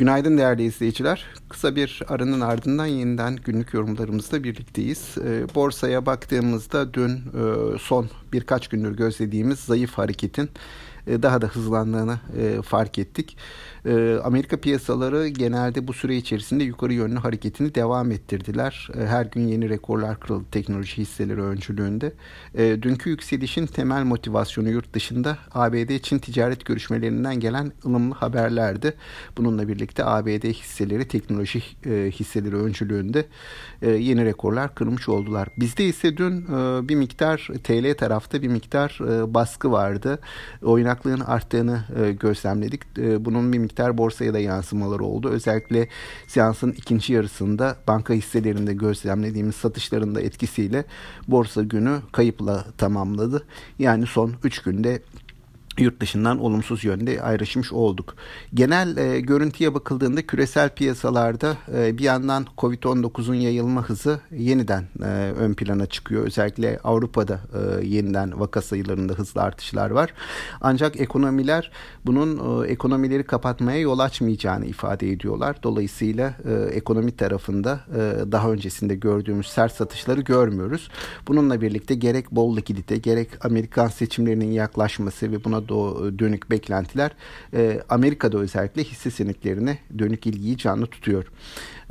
Günaydın değerli izleyiciler. Kısa bir aranın ardından yeniden günlük yorumlarımızla birlikteyiz. E, borsaya baktığımızda dün e, son birkaç gündür gözlediğimiz zayıf hareketin e, daha da hızlandığını e, fark ettik. Amerika piyasaları genelde bu süre içerisinde yukarı yönlü hareketini devam ettirdiler. Her gün yeni rekorlar kırıldı teknoloji hisseleri öncülüğünde. Dünkü yükselişin temel motivasyonu yurt dışında ABD-Çin ticaret görüşmelerinden gelen ılımlı haberlerdi. Bununla birlikte ABD hisseleri teknoloji hisseleri öncülüğünde yeni rekorlar kırmış oldular. Bizde ise dün bir miktar TL tarafta bir miktar baskı vardı. Oynak oynaklığın arttığını e, gözlemledik. E, bunun bir miktar borsaya da yansımaları oldu. Özellikle seansın ikinci yarısında banka hisselerinde gözlemlediğimiz satışların da etkisiyle borsa günü kayıpla tamamladı. Yani son 3 günde yurt dışından olumsuz yönde ayrışmış olduk. Genel e, görüntüye bakıldığında küresel piyasalarda e, bir yandan Covid-19'un yayılma hızı yeniden e, ön plana çıkıyor. Özellikle Avrupa'da e, yeniden vaka sayılarında hızlı artışlar var. Ancak ekonomiler bunun e, ekonomileri kapatmaya yol açmayacağını ifade ediyorlar. Dolayısıyla e, ekonomi tarafında e, daha öncesinde gördüğümüz sert satışları görmüyoruz. Bununla birlikte gerek bol likidite gerek Amerikan seçimlerinin yaklaşması ve buna dönük beklentiler e, Amerika'da özellikle hisse senetlerine dönük ilgiyi canlı tutuyor.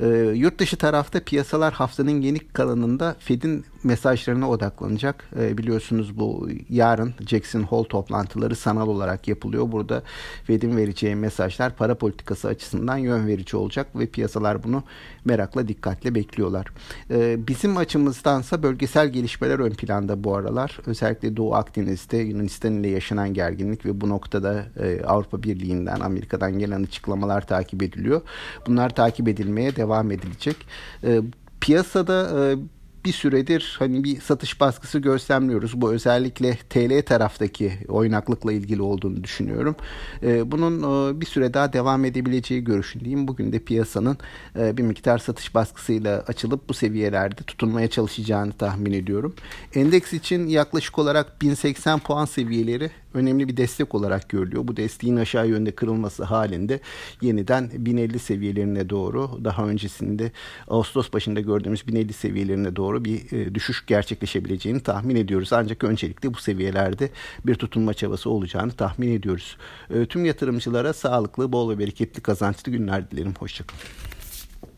E, yurt dışı tarafta piyasalar haftanın yeni kalanında Fed'in mesajlarına odaklanacak. E, biliyorsunuz bu yarın Jackson Hole toplantıları sanal olarak yapılıyor. Burada Fed'in vereceği mesajlar para politikası açısından yön verici olacak ve piyasalar bunu merakla dikkatle bekliyorlar. E, bizim açımızdansa bölgesel gelişmeler ön planda bu aralar. Özellikle Doğu Akdeniz'de Yunanistan ile yaşanan gerginlik ve bu noktada e, Avrupa Birliği'nden Amerika'dan gelen açıklamalar takip ediliyor. Bunlar takip edilmeye devam edilecek. E, piyasada e, bir süredir hani bir satış baskısı gözlemliyoruz. Bu özellikle TL taraftaki oynaklıkla ilgili olduğunu düşünüyorum. Ee, bunun e, bir süre daha devam edebileceği görüşündeyim. Bugün de piyasanın e, bir miktar satış baskısıyla açılıp bu seviyelerde tutunmaya çalışacağını tahmin ediyorum. Endeks için yaklaşık olarak 1080 puan seviyeleri önemli bir destek olarak görülüyor. Bu desteğin aşağı yönde kırılması halinde yeniden 1050 seviyelerine doğru daha öncesinde Ağustos başında gördüğümüz 1050 seviyelerine doğru bir e, düşüş gerçekleşebileceğini tahmin ediyoruz. Ancak öncelikle bu seviyelerde bir tutunma çabası olacağını tahmin ediyoruz. E, tüm yatırımcılara sağlıklı, bol ve bereketli kazançlı günler dilerim. Hoşçakalın.